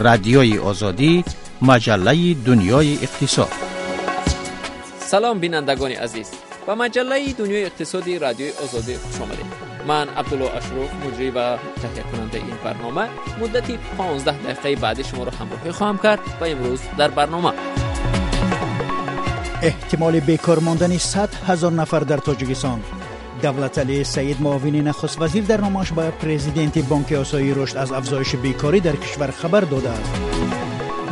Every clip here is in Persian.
رادیوی آزادی مجله دنیای اقتصاد. سلام بینندگان عزیز. و مجله دنیای اقتصادی رادیوی آزادی خوش آمدید. من عبدالله اشرف مجری و تهیه کننده این برنامه. مدتی 15 دقیقه بعد شما را همراهی خواهم کرد و امروز در برنامه. احتمال بیکار ماندن 100 هزار نفر در تاجیکستان. دولت علی سعید معاون نخست وزیر در نمایش با پرزیدنت بانک آسایی رشد از افزایش بیکاری در کشور خبر داده است.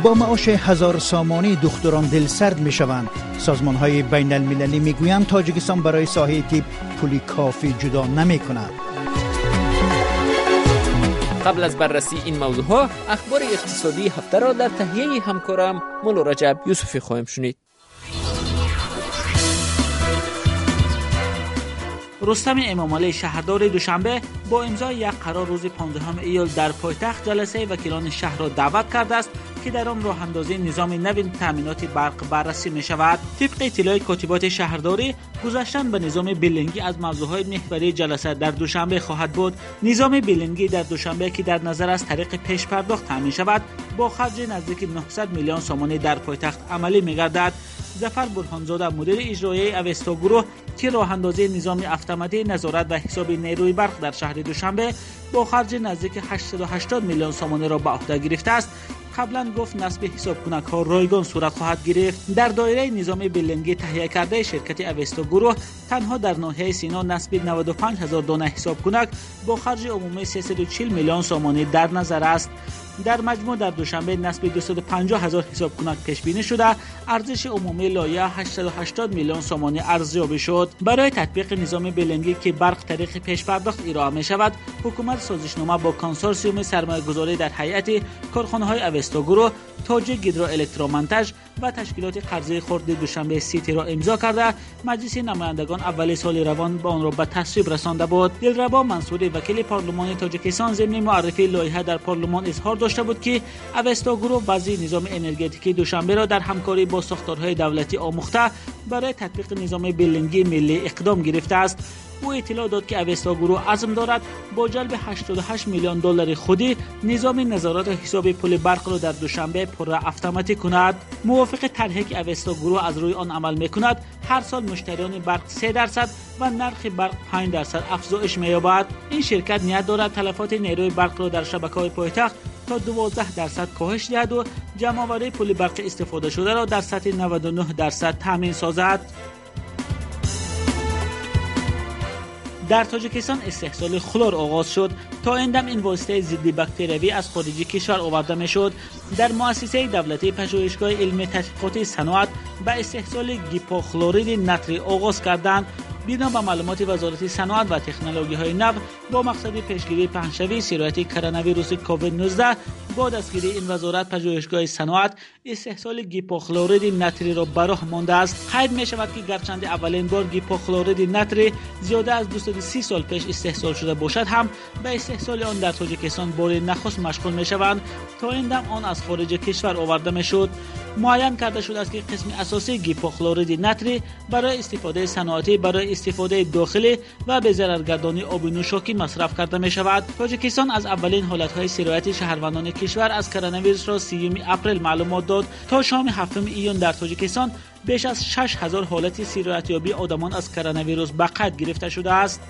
با معاش هزار سامانی دختران دل سرد می شوند. سازمان های بین المللی می گویند تاجیکستان برای ساحه تیپ پولی کافی جدا نمی کند. قبل از بررسی این موضوع ها اخبار اقتصادی هفته را در تهیه همکارم مولو رجب یوسفی خواهیم شنید. رستم امامالی شهردار دوشنبه با امضای یک قرار روز 15 ایول در پایتخت جلسه وکیلان شهر را دعوت کرده است که در آن راه اندازی نظام نو تامینات برق بررسی می شود طبق اطلاع کاتبات شهرداری گذاشتن به نظام بلنگی از موضوعهای محوری جلسه در دوشنبه خواهد بود. نظام بلنگی در دوشنبه که در نظر از طریق پیش پرداخت تامین شود با خرج نزدیک 900 میلیون سومانی در پایتخت عملی می گردد زفر برهانزاده مدیر اجرایی اوستا گروه که راه اندازی نظام اتوماتی نظارت و حساب نیروی برق در شهر دوشنبه با خرج نزدیک 880 میلیون سامانه را به عهده گرفته است. قبلا گفت نصب حساب کنک ها رایگان صورت خواهد گرفت. در دایره نظام بلنگی تهیه کرده شرکت اوستا گروه تنها در ناحیه سینا نصب 95 هزار دانه حساب کنک با خرج عمومی 340 میلیون سامانه در نظر است. در مجموع در دوشنبه نصب 250 هزار حساب کنک پیش بینی شده. ارزش عمومی لایه 880 میلیون سامانه ارزیابی شد. برای تطبیق نظام بلنگی که برق طریق پیش پرداخت ارائه می شود حکومت سازشنامه با کنسورسیوم سرمایه‌گذاری در هیئت کارخانه های اوستا گروه تاج گیدروالکترومنتاژ و تشکیلات قرضه خرد دوشنبه سیتی را امضا کرده. مجلس نمایندگان اول سال روان با آن را به تصویب رسانده بود. دلربا منصوری وکیل پارلمان تاجیکستان ضمن معرفی لایحه در پارلمان اظهار داشته بود که اوستا گروه بعضی نظام انرژتیکی دوشنبه را در همکاری با ساختارهای دولتی آموخته برای تطبیق نظام بیلینگی ملی اقدام گرفته است. او اطلاع داد که اوستا گروه عزم دارد با جلب 88 میلیون دلار خودی نظام نظارت و حساب پول برق را در دوشنبه پر اتوماتیک کند. موافق طرحی که اوستا گروه از روی آن عمل می‌کند هر سال مشتریان برق 3 درصد و نرخ برق 5 درصد افزایش مییابد. این شرکت نیت دارد تلفات نیروی برق را در شبکه های پایتخت تا 12 درصد کاهش دهد و جمعآوری پول برق استفاده شده را در سطح 99 درصد تامین سازد. در تاجیکستان استحصال خلور آغاز شد. تا اندم این واسطه ضد باکتریوی از خارج کشور آورده می‌شد. در مؤسسه دولتی پژوهشگاه علمی تحقیقات صنعت به استحصال گیپوخلورید نتری آغاز کردند. بنا به معلومات وزارت صنعت و تکنولوژی های نو با مقصد پیشگیری پهنشوی سرایت کرونا ویروس کووید 19 با دستگیری این وزارت پژوهشگاه صنعت استحصال گیپوخلورید نتری را براه مانده است. قید می شود که گرچند اولین بار گیپوخلورید نتری زیاده از 230 سال پیش استحصال شده باشد هم به استحصال آن در تاجیکستان بار نخست مشغول می شوند تا این دم آن از خارج کشور آورده می شد معین کرده شده است که قسم اساسی گیپوخلورید نتری برای استفاده صنعتی برای استفاده داخلی و به ضررگردانی آب نوشاکی مصرف کرده می شود تاجیکستان از اولین حالت های سرایت شهروندان کشور از کرونا ویروس را 30 اپریل معلومات داد تا شام هفتم ایون در تاجیکستان بیش از 6000 حالت سیرایت یابی آدمان از کرونا ویروس به قید گرفته شده است.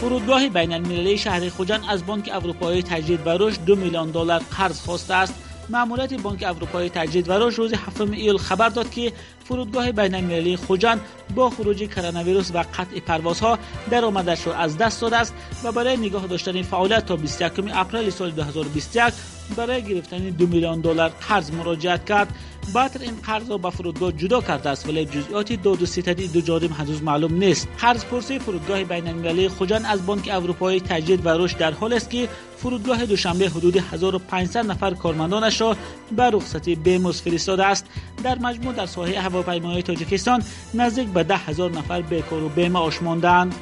فرودگاه بین المللی شهر خوجند از بانک اروپایی تجدید و رشد دو میلیون دلار قرض خواسته است. ماموریت بانک اروپایی تجدید و رشد روز هفتم ایول خبر داد که فرودگاه بین المللی خوجند با خروج کرونا ویروس و قطع پروازها درآمدش را از دست داده است و برای نگاه داشتن فعالیت تا 21 اپریل سال 2021 برای گرفتن دو میلیون دلار قرض مراجعت کرد. باتر این قرض را به فرودگاه جدا کرده است. ولی جزئیات داد و ستدی دو جانب هنوز معلوم نیست. قرض پرسی فرودگاه بین المللی خوجان از بانک اروپایی تجدید و رشد در حال است که فرودگاه دوشنبه حدود 1500 نفر کارمندانش را به رخصتی بمزد فرستاده است. در مجموع در ساحه هواپیمایی تاجیکستان نزدیک به ده هزار نفر بیکار و بیمعاش ماندند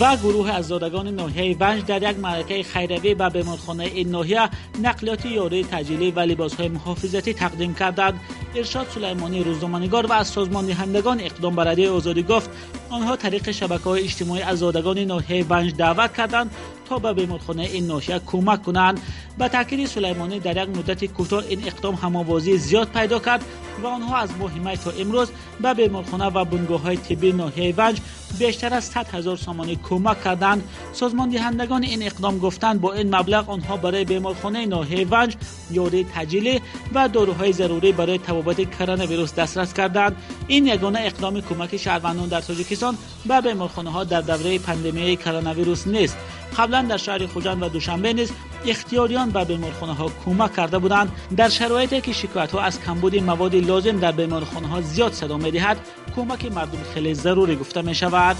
و گروه عزادگان ناحیه ونج در یک معرکه خیروی به بیمارخانه این ناحیه نقلیات یاری تجیلی و لباسهای محافظتی تقدیم کردند. ارشاد سلیمانی روزنامه‌نگار و از سازمان دهندگان اقدام بر علیه آزادی گفت آنها طریق شبکه های اجتماعی از زادگان ناحیه ونج دعوت کردند تا به بیمارخانه این ناحیه کمک کنند. به تاکید سلیمانی در یک مدت کوتاه این اقدام هماوازی زیاد پیدا کرد. و آنها از ماه تا امروز به بیمارخانه و بنگاه های طبی ناحیه ونج بیشتر از 100 هزار سامانه کمک کردند. سازمان دهندگان این اقدام گفتند با این مبلغ آنها برای بیمارخانه ناحیه ونج یاری تجیلی و داروهای ضروری برای تبابت کرونا ویروس دسترس کردند. این یگانه اقدام کمک شهروندان در تاجیکستان به بیمارخانه ها در دوره پندمی کرونا ویروس نیست. قبلا در شهر خوجند و دوشنبه نیز اختیاریان به بیمارخانه ها کمک کرده بودند. در شرایطی که شکایت ها از کمبود مواد لازم در بیمارخانه ها زیاد صدا می دهد کمک مردم خیلی ضروری گفته می شود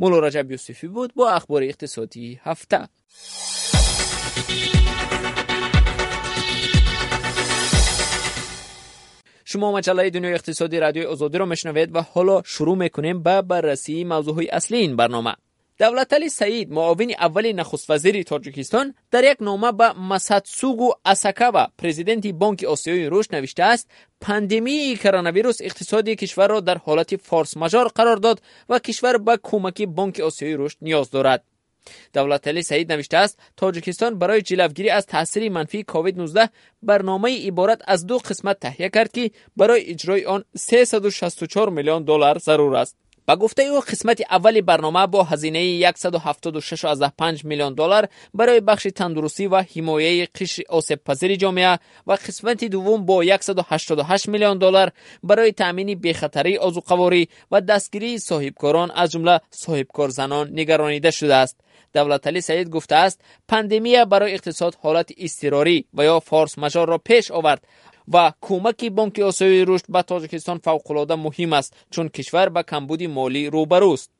مولا رجب یوسفی بود با اخبار اقتصادی هفته. شما مجله دنیای اقتصادی رادیو آزادی را میشنوید و حالا شروع می‌کنیم به بررسی موضوع اصلی این برنامه. давлаталӣ саид муовини аввали нахуствазири тоҷикистон дар як нома ба масадсугу асакава президенти бонки осиёи рушд навиштааст пандемияи коронавирус иқтисодии кишварро дар ҳолати форсмажор қарор дод ва кишвар ба кӯмаки бонки осиёи рушд ниёз дорад давлаталӣ саид навиштааст тоҷикистон барои ҷилавгирӣ аз таъсири манфии covid 19 барномаи иборат аз ду қисмат таҳия кард ки барои иҷрои он 364 миллион доллар зарур аст با گفته او قسمت اول برنامه با هزینه 176.5 میلیون دلار برای بخش تندرستی و حمایه قشر آسیب پذیر جامعه و قسمت دوم با 188 میلیون دلار برای تامین بیخطری آذوقواری و دستگیری صاحبکاران از جمله صاحبکار زنان نگرانیده شده است. دولت علی سعید گفته است پندمی برای اقتصاد حالت اضطراری و یا فارس مجار را پیش آورد. ва кӯмаки бонки осиёи рушд ба тоҷикистон фавқулода муҳим аст чун кишвар ба камбуди молӣ рӯбарӯст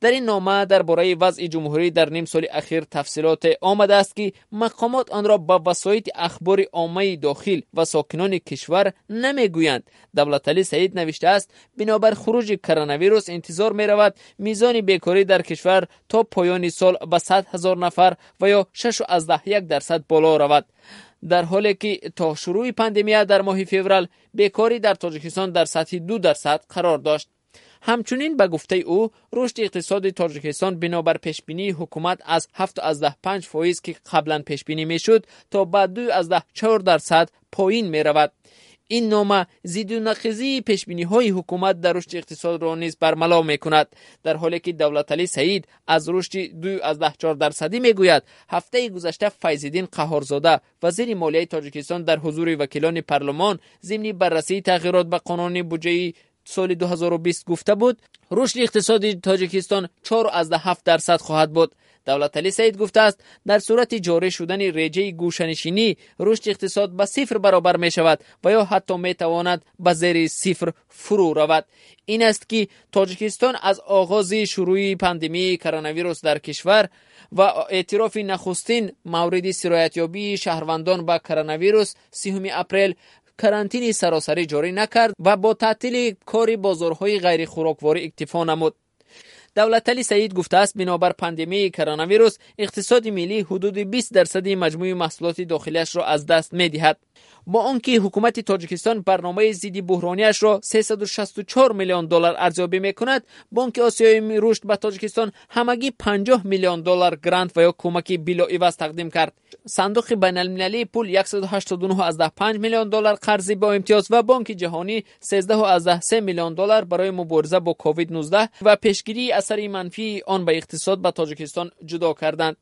дар ин нома дар бораи вазъи ҷумҳурӣ дар нимсоли ахир тафсилоте омадааст ки мақомот онро ба васоити ахбори оммаи дохил ва сокинони кишвар намегӯянд. Давлаталӣ саид навиштааст бинобар хуруҷи коронавирус интизор меравад мизони бекорӣ дар кишвар то поёни сол ба сад ҳазор нафар ва ё 61 дарсад боло равад و یا 6 از یک درصد بالا رود در حالی که تا شروع پندمی در ماه فوریه بیکاری در تاجیکستان در سطح دو درصد قرار داشت. همچنین به گفته او رشد اقتصاد تاجیکستان بنابر پیشبینی حکومت از 7 از ده 5 فایز که قبلا پیشبینی می‌شد تا به 2 از ده 4 درصد پایین می رود این نامه نقضی پیشبینی های حکومت در رشد اقتصاد را نیز برملا می کند در حالی که دولت علی سعید از رشد دو از ده چهار درصدی می گوید هفته گذشته فیضدین قهارزاده وزیر مالیه تاجیکستان در حضور وکیلان پارلمان ضمن بررسی تغییرات به قانون بودجه سال 2020 گفته بود. رشد اقتصادی تاجیکستان 4 از 7 درصد خواهد بود. давлаталӣ саид гуфтааст дар сурати ҷорӣ шудани реҷаи гӯшанишинӣ рушди иқтисод ба сифр баробар мешавад ва ё ҳатто метавонад ба зери сифр фурӯ равад ин аст ки тоҷикистон аз оғози шурӯи пандемияи коронавирус дар кишвар ва эътирофи нахустин мавриди сироятёбии шаҳрвандон ба коронавирус сиюми апрел карантини саросарӣ ҷорӣ накард ва бо таътили кори бозорҳои ғайрихӯрокворӣ иктифо намуд. دولت علی سعید گفته است بنابر پاندمی کرونا ویروس اقتصاد ملی حدود 20 درصد مجموع محصولات داخلیش را از دست می бо он ки ҳукумати тоҷикистон барномаи зидди буҳрониашро 364 миллион доллар арзёбӣ мекунад бонки осиёи рушд ба тоҷикистон ҳамагӣ 50 миллион доллар грант ва ё кӯмаки билоиваз тақдим кард. Сандуқи байналмилалии пул 189 миллион доллар қарзи боимтиёз ва бонки ҷаҳонӣ 133 миллион доллар барои мубориза бо covid-19 ва пешгирии асари манфии он ба иқтисод ба тоҷикистон ҷудо карданд.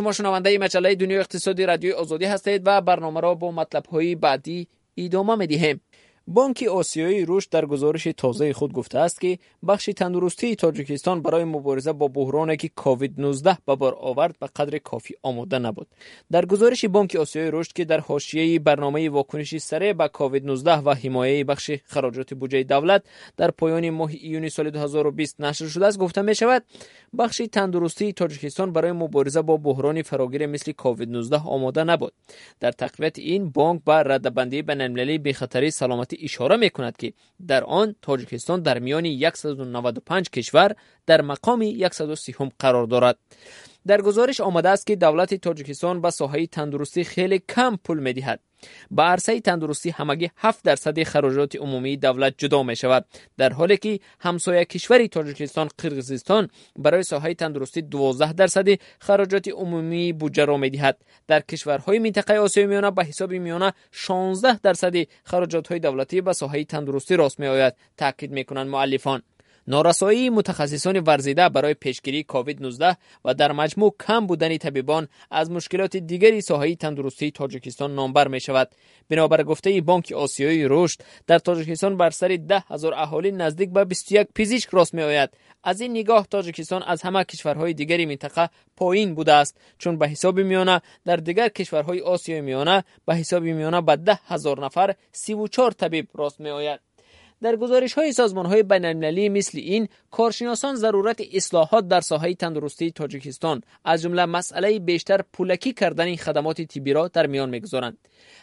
شما شنونده مجله دنیای اقتصادی رادیو آزادی هستید و برنامه را با مطلب های بعدی ادامه می دهیم بانک آسیایی رشد در گزارش تازه خود گفته است که بخش تندرستی تاجیکستان برای مبارزه با بحرانی که کووید 19 به بار آورد به قدر کافی آماده نبود. در گزارش بانک آسیایی رشد که در حاشیه برنامه واکنشی سره به کووید 19 و حمایه بخش خراجات بودجه دولت در پایان ماه ایونی سال 2020 نشر شده است گفته می شود بخش تندرستی تاجیکستان برای مبارزه با بحران فراگیر مثل کووید 19 آماده نبود. در تقویت این بانک با ردبندی بین المللی به خطری سلامتی اشاره می کند که در آن تاجیکستان در میان 195 کشور در مقام 130 قرار دارد. در گزارش آمده است که دولت تاجیکستان به ساحه تندرستی خیلی کم پول می ба арсаи тандурустӣ ҳамагӣ 7 дарсади хароҷоти умумии давлат ҷудо мешавад. Дар ҳоле ки ҳамсоя кишвари тоҷикистон қирғизистон барои соҳаи тандурустӣ 12 дарсади хароҷоти умумии буҷаро медиҳад. Дар кишварҳои минтақаи осиёи миёна ба ҳисоби миёна 16 дарсади хароҷотҳои давлатӣ ба соҳаи тандурустӣ рост меояд таъкид мекунанд муаллифон норасоии мутахассисони варзида барои пешгирии covid-19 ва дар маҷмӯъ кам будани табибон аз мушкилоти дигари соҳаи тандурустии тоҷикистон номбар мешавад. Бинобар гуфтаи бонки осиёи рушд дар тоҷикистон бар сари даҳ ҳазор аҳолӣ наздик ба бисту як пизишк рост меояд. Аз ин нигоҳ тоҷикистон аз ҳама кишварҳои дигари минтақа поин будааст чун ба ҳисоби миёна дар дигар кишварҳои осиёи миёна ба ҳисоби миёна ба даҳ ҳазор нафар сиву чор табиб рост меояд. در گزارش های سازمان های بین المللی مثل این کارشناسان ضرورت اصلاحات در ساحه تندرستی تاجیکستان از جمله مسئله بیشتر پولکی کردن خدمات طبی را در میان می‌گذارند.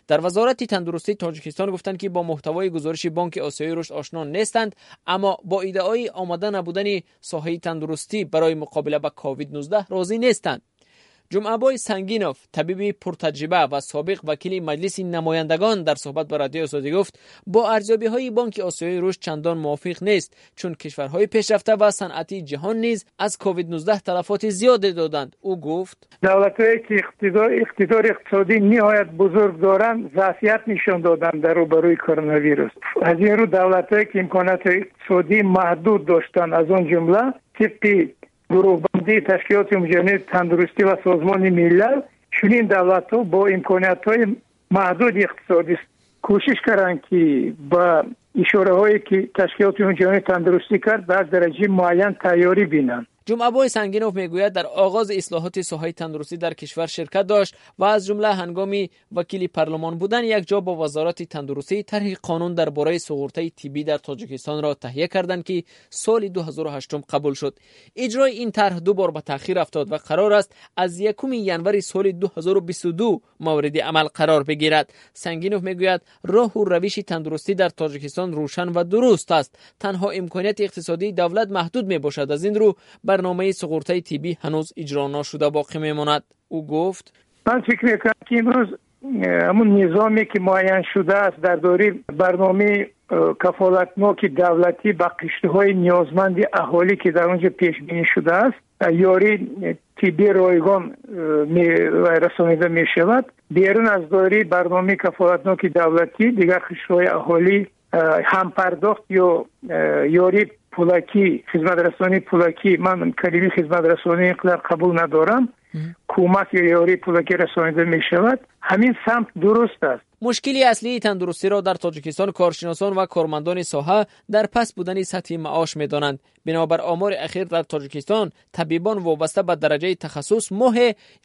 در وزارت تندرستی تاجیکستان گفتند که با محتوای گزارش بانک آسیایی رشد آشنا نیستند اما با ایده آمده نبودن ساحه تندرستی برای مقابله با کووید 19 راضی نیستند. جمعه سنگینوف طبیب پرتجربه و سابق وکیل مجلس نمایندگان در صحبت با رادیو آزادی گفت با ارزیابی های بانک آسیایی رشد چندان موافق نیست چون کشورهای پیشرفته و صنعتی جهان نیز از کووید 19 تلفات زیاد دادند. او گفت دولتهایی که اقتدار, اقتدار اقتصادی نهایت بزرگ دارند ظرفیت نشان دادند در روبروی کرونا ویروس از این رو دولتهایی که امکانات اقتصادی محدود داشتند از آن جمله طبق гурӯҳбандии ташкилоти умумҷамъии тандурустӣ ва созмони милал чунин давлатҳо бо имкониятҳои маҳдуди иқтисодӣ кӯшиш карданд ки ба ишораҳое ки ташкилоти умумҷамъии тандурустӣ кард ба дараҷаи муайян тайёрӣ бинанд. جمعه سنگینوف می‌گوید در آغاز اصلاحات ساحه تندرستی در کشور شرکت داشت و از جمله هنگامی وکیل پارلمان بودن یک جا با وزارت تندرستی طرح قانون درباره سقورته تیبی در تاجیکستان را تهیه کردند که سال 2008 قبول شد. اجرای این طرح دو بار به تاخیر افتاد و قرار است از یکم ینوری سال 2022 مورد عمل قرار بگیرد. سنگینوف می‌گوید راه و روش تندرستی در تاجیکستان روشن و درست است. تنها امکانیت اقتصادی دولت محدود می باشد از این رو برنامه барномаи суғуртаи тиббӣ ҳанӯз иҷро ношуда боқӣ мемонад. Ӯ гуфт ман фикр мекунам ки имрӯз ҳамун низоме ки муайян шудааст дар дори барномаи кафолатноки давлатӣ ба қиштаҳои ниёзманди аҳолӣ ки дар онҷо пешбинӣ шудааст ёри тиббӣ ройгон расонида мешавад берун аз доираи барномаи кафолатноки давлатӣ дигар қиштаҳои аҳолӣ ҳампардохт ё ёри пулакӣ хизматрасонии пулакӣ ман калими хизматрасонӣ инқадар қабул надорам кӯмак ё ёрии пулакӣ расонида мешавад. Ҳамин самт дуруст аст. می مشکلی اصلی تندرستی را در تاجیکستان کارشناسان و کارمندان ساحه در پس بودن سطح معاش می دانند بنابر آمار اخیر در تاجیکستان طبیبان وابسته به درجه تخصص ماه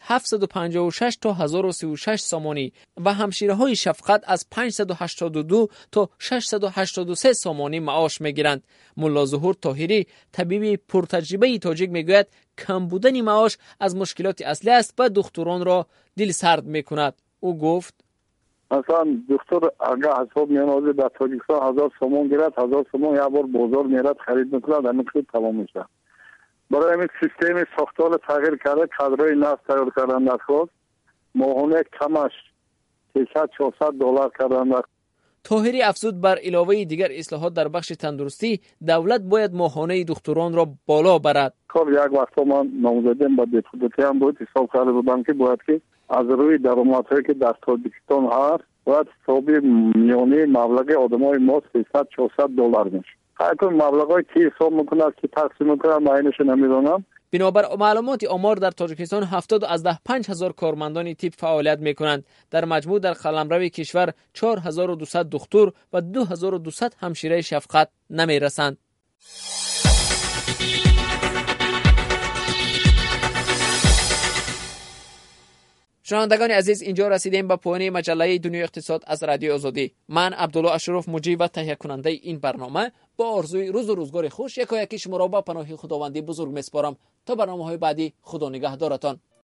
756 تا 1036 سامانی و همشیره های شفقت از 582 تا 683 سامانی معاش می گیرند ملا ظهور طاهری طبیب پرتجربه تاجیک می‌گوید کم بودن معاش از مشکلات اصلی است و دکتران را دل سرد می کند او گفت مثلا دکتر اگر حساب میانازه در تاجیکستان هزار سومون گیرد هزار سومون یک بار بازار میرد خرید می‌کند همین خود تمام میشه برای این سیستم ساختار تغییر کرده کادرای نفت تغییر کردن نخواست ماهانه کمش 300 400 دلار کردن طاهری افزود بر علاوه دیگر اصلاحات در بخش تندرستی دولت باید ماهانه دکتران را بالا برد. کار یک وقت ما نامزدیم با دیپوتاتی هم بود حساب کرده بودم که باید که از روی درآمدهایی که در تاجیکستان هست باید حساب میانه مبلغ آدمای ما 300 400 دلار میشه. هر مبلغ که حساب می‌کنه که تقسیم می‌کنه معینش نمی‌دونم بنابر معلومات آمار در تاجیکستان 70 از ده 5 هزار کارمندان تیپ فعالیت می کنند در مجموع در قلمرو کشور 4200 دکتر و 2200 همشیره شفقت نمی رسند шунавандагони азиз инҷо расидем ба поёни маҷаллаи дунёи иқтисод аз радиои озодӣ. Ман абдулло ашуров муҷib ва таҳякунандаи ин барнома бо орзуи рӯзу рӯзгори хуш якояки шуморо ба паноҳи худованди бузург месупорам то барномаҳои баъдӣ худо нигаҳдоратон.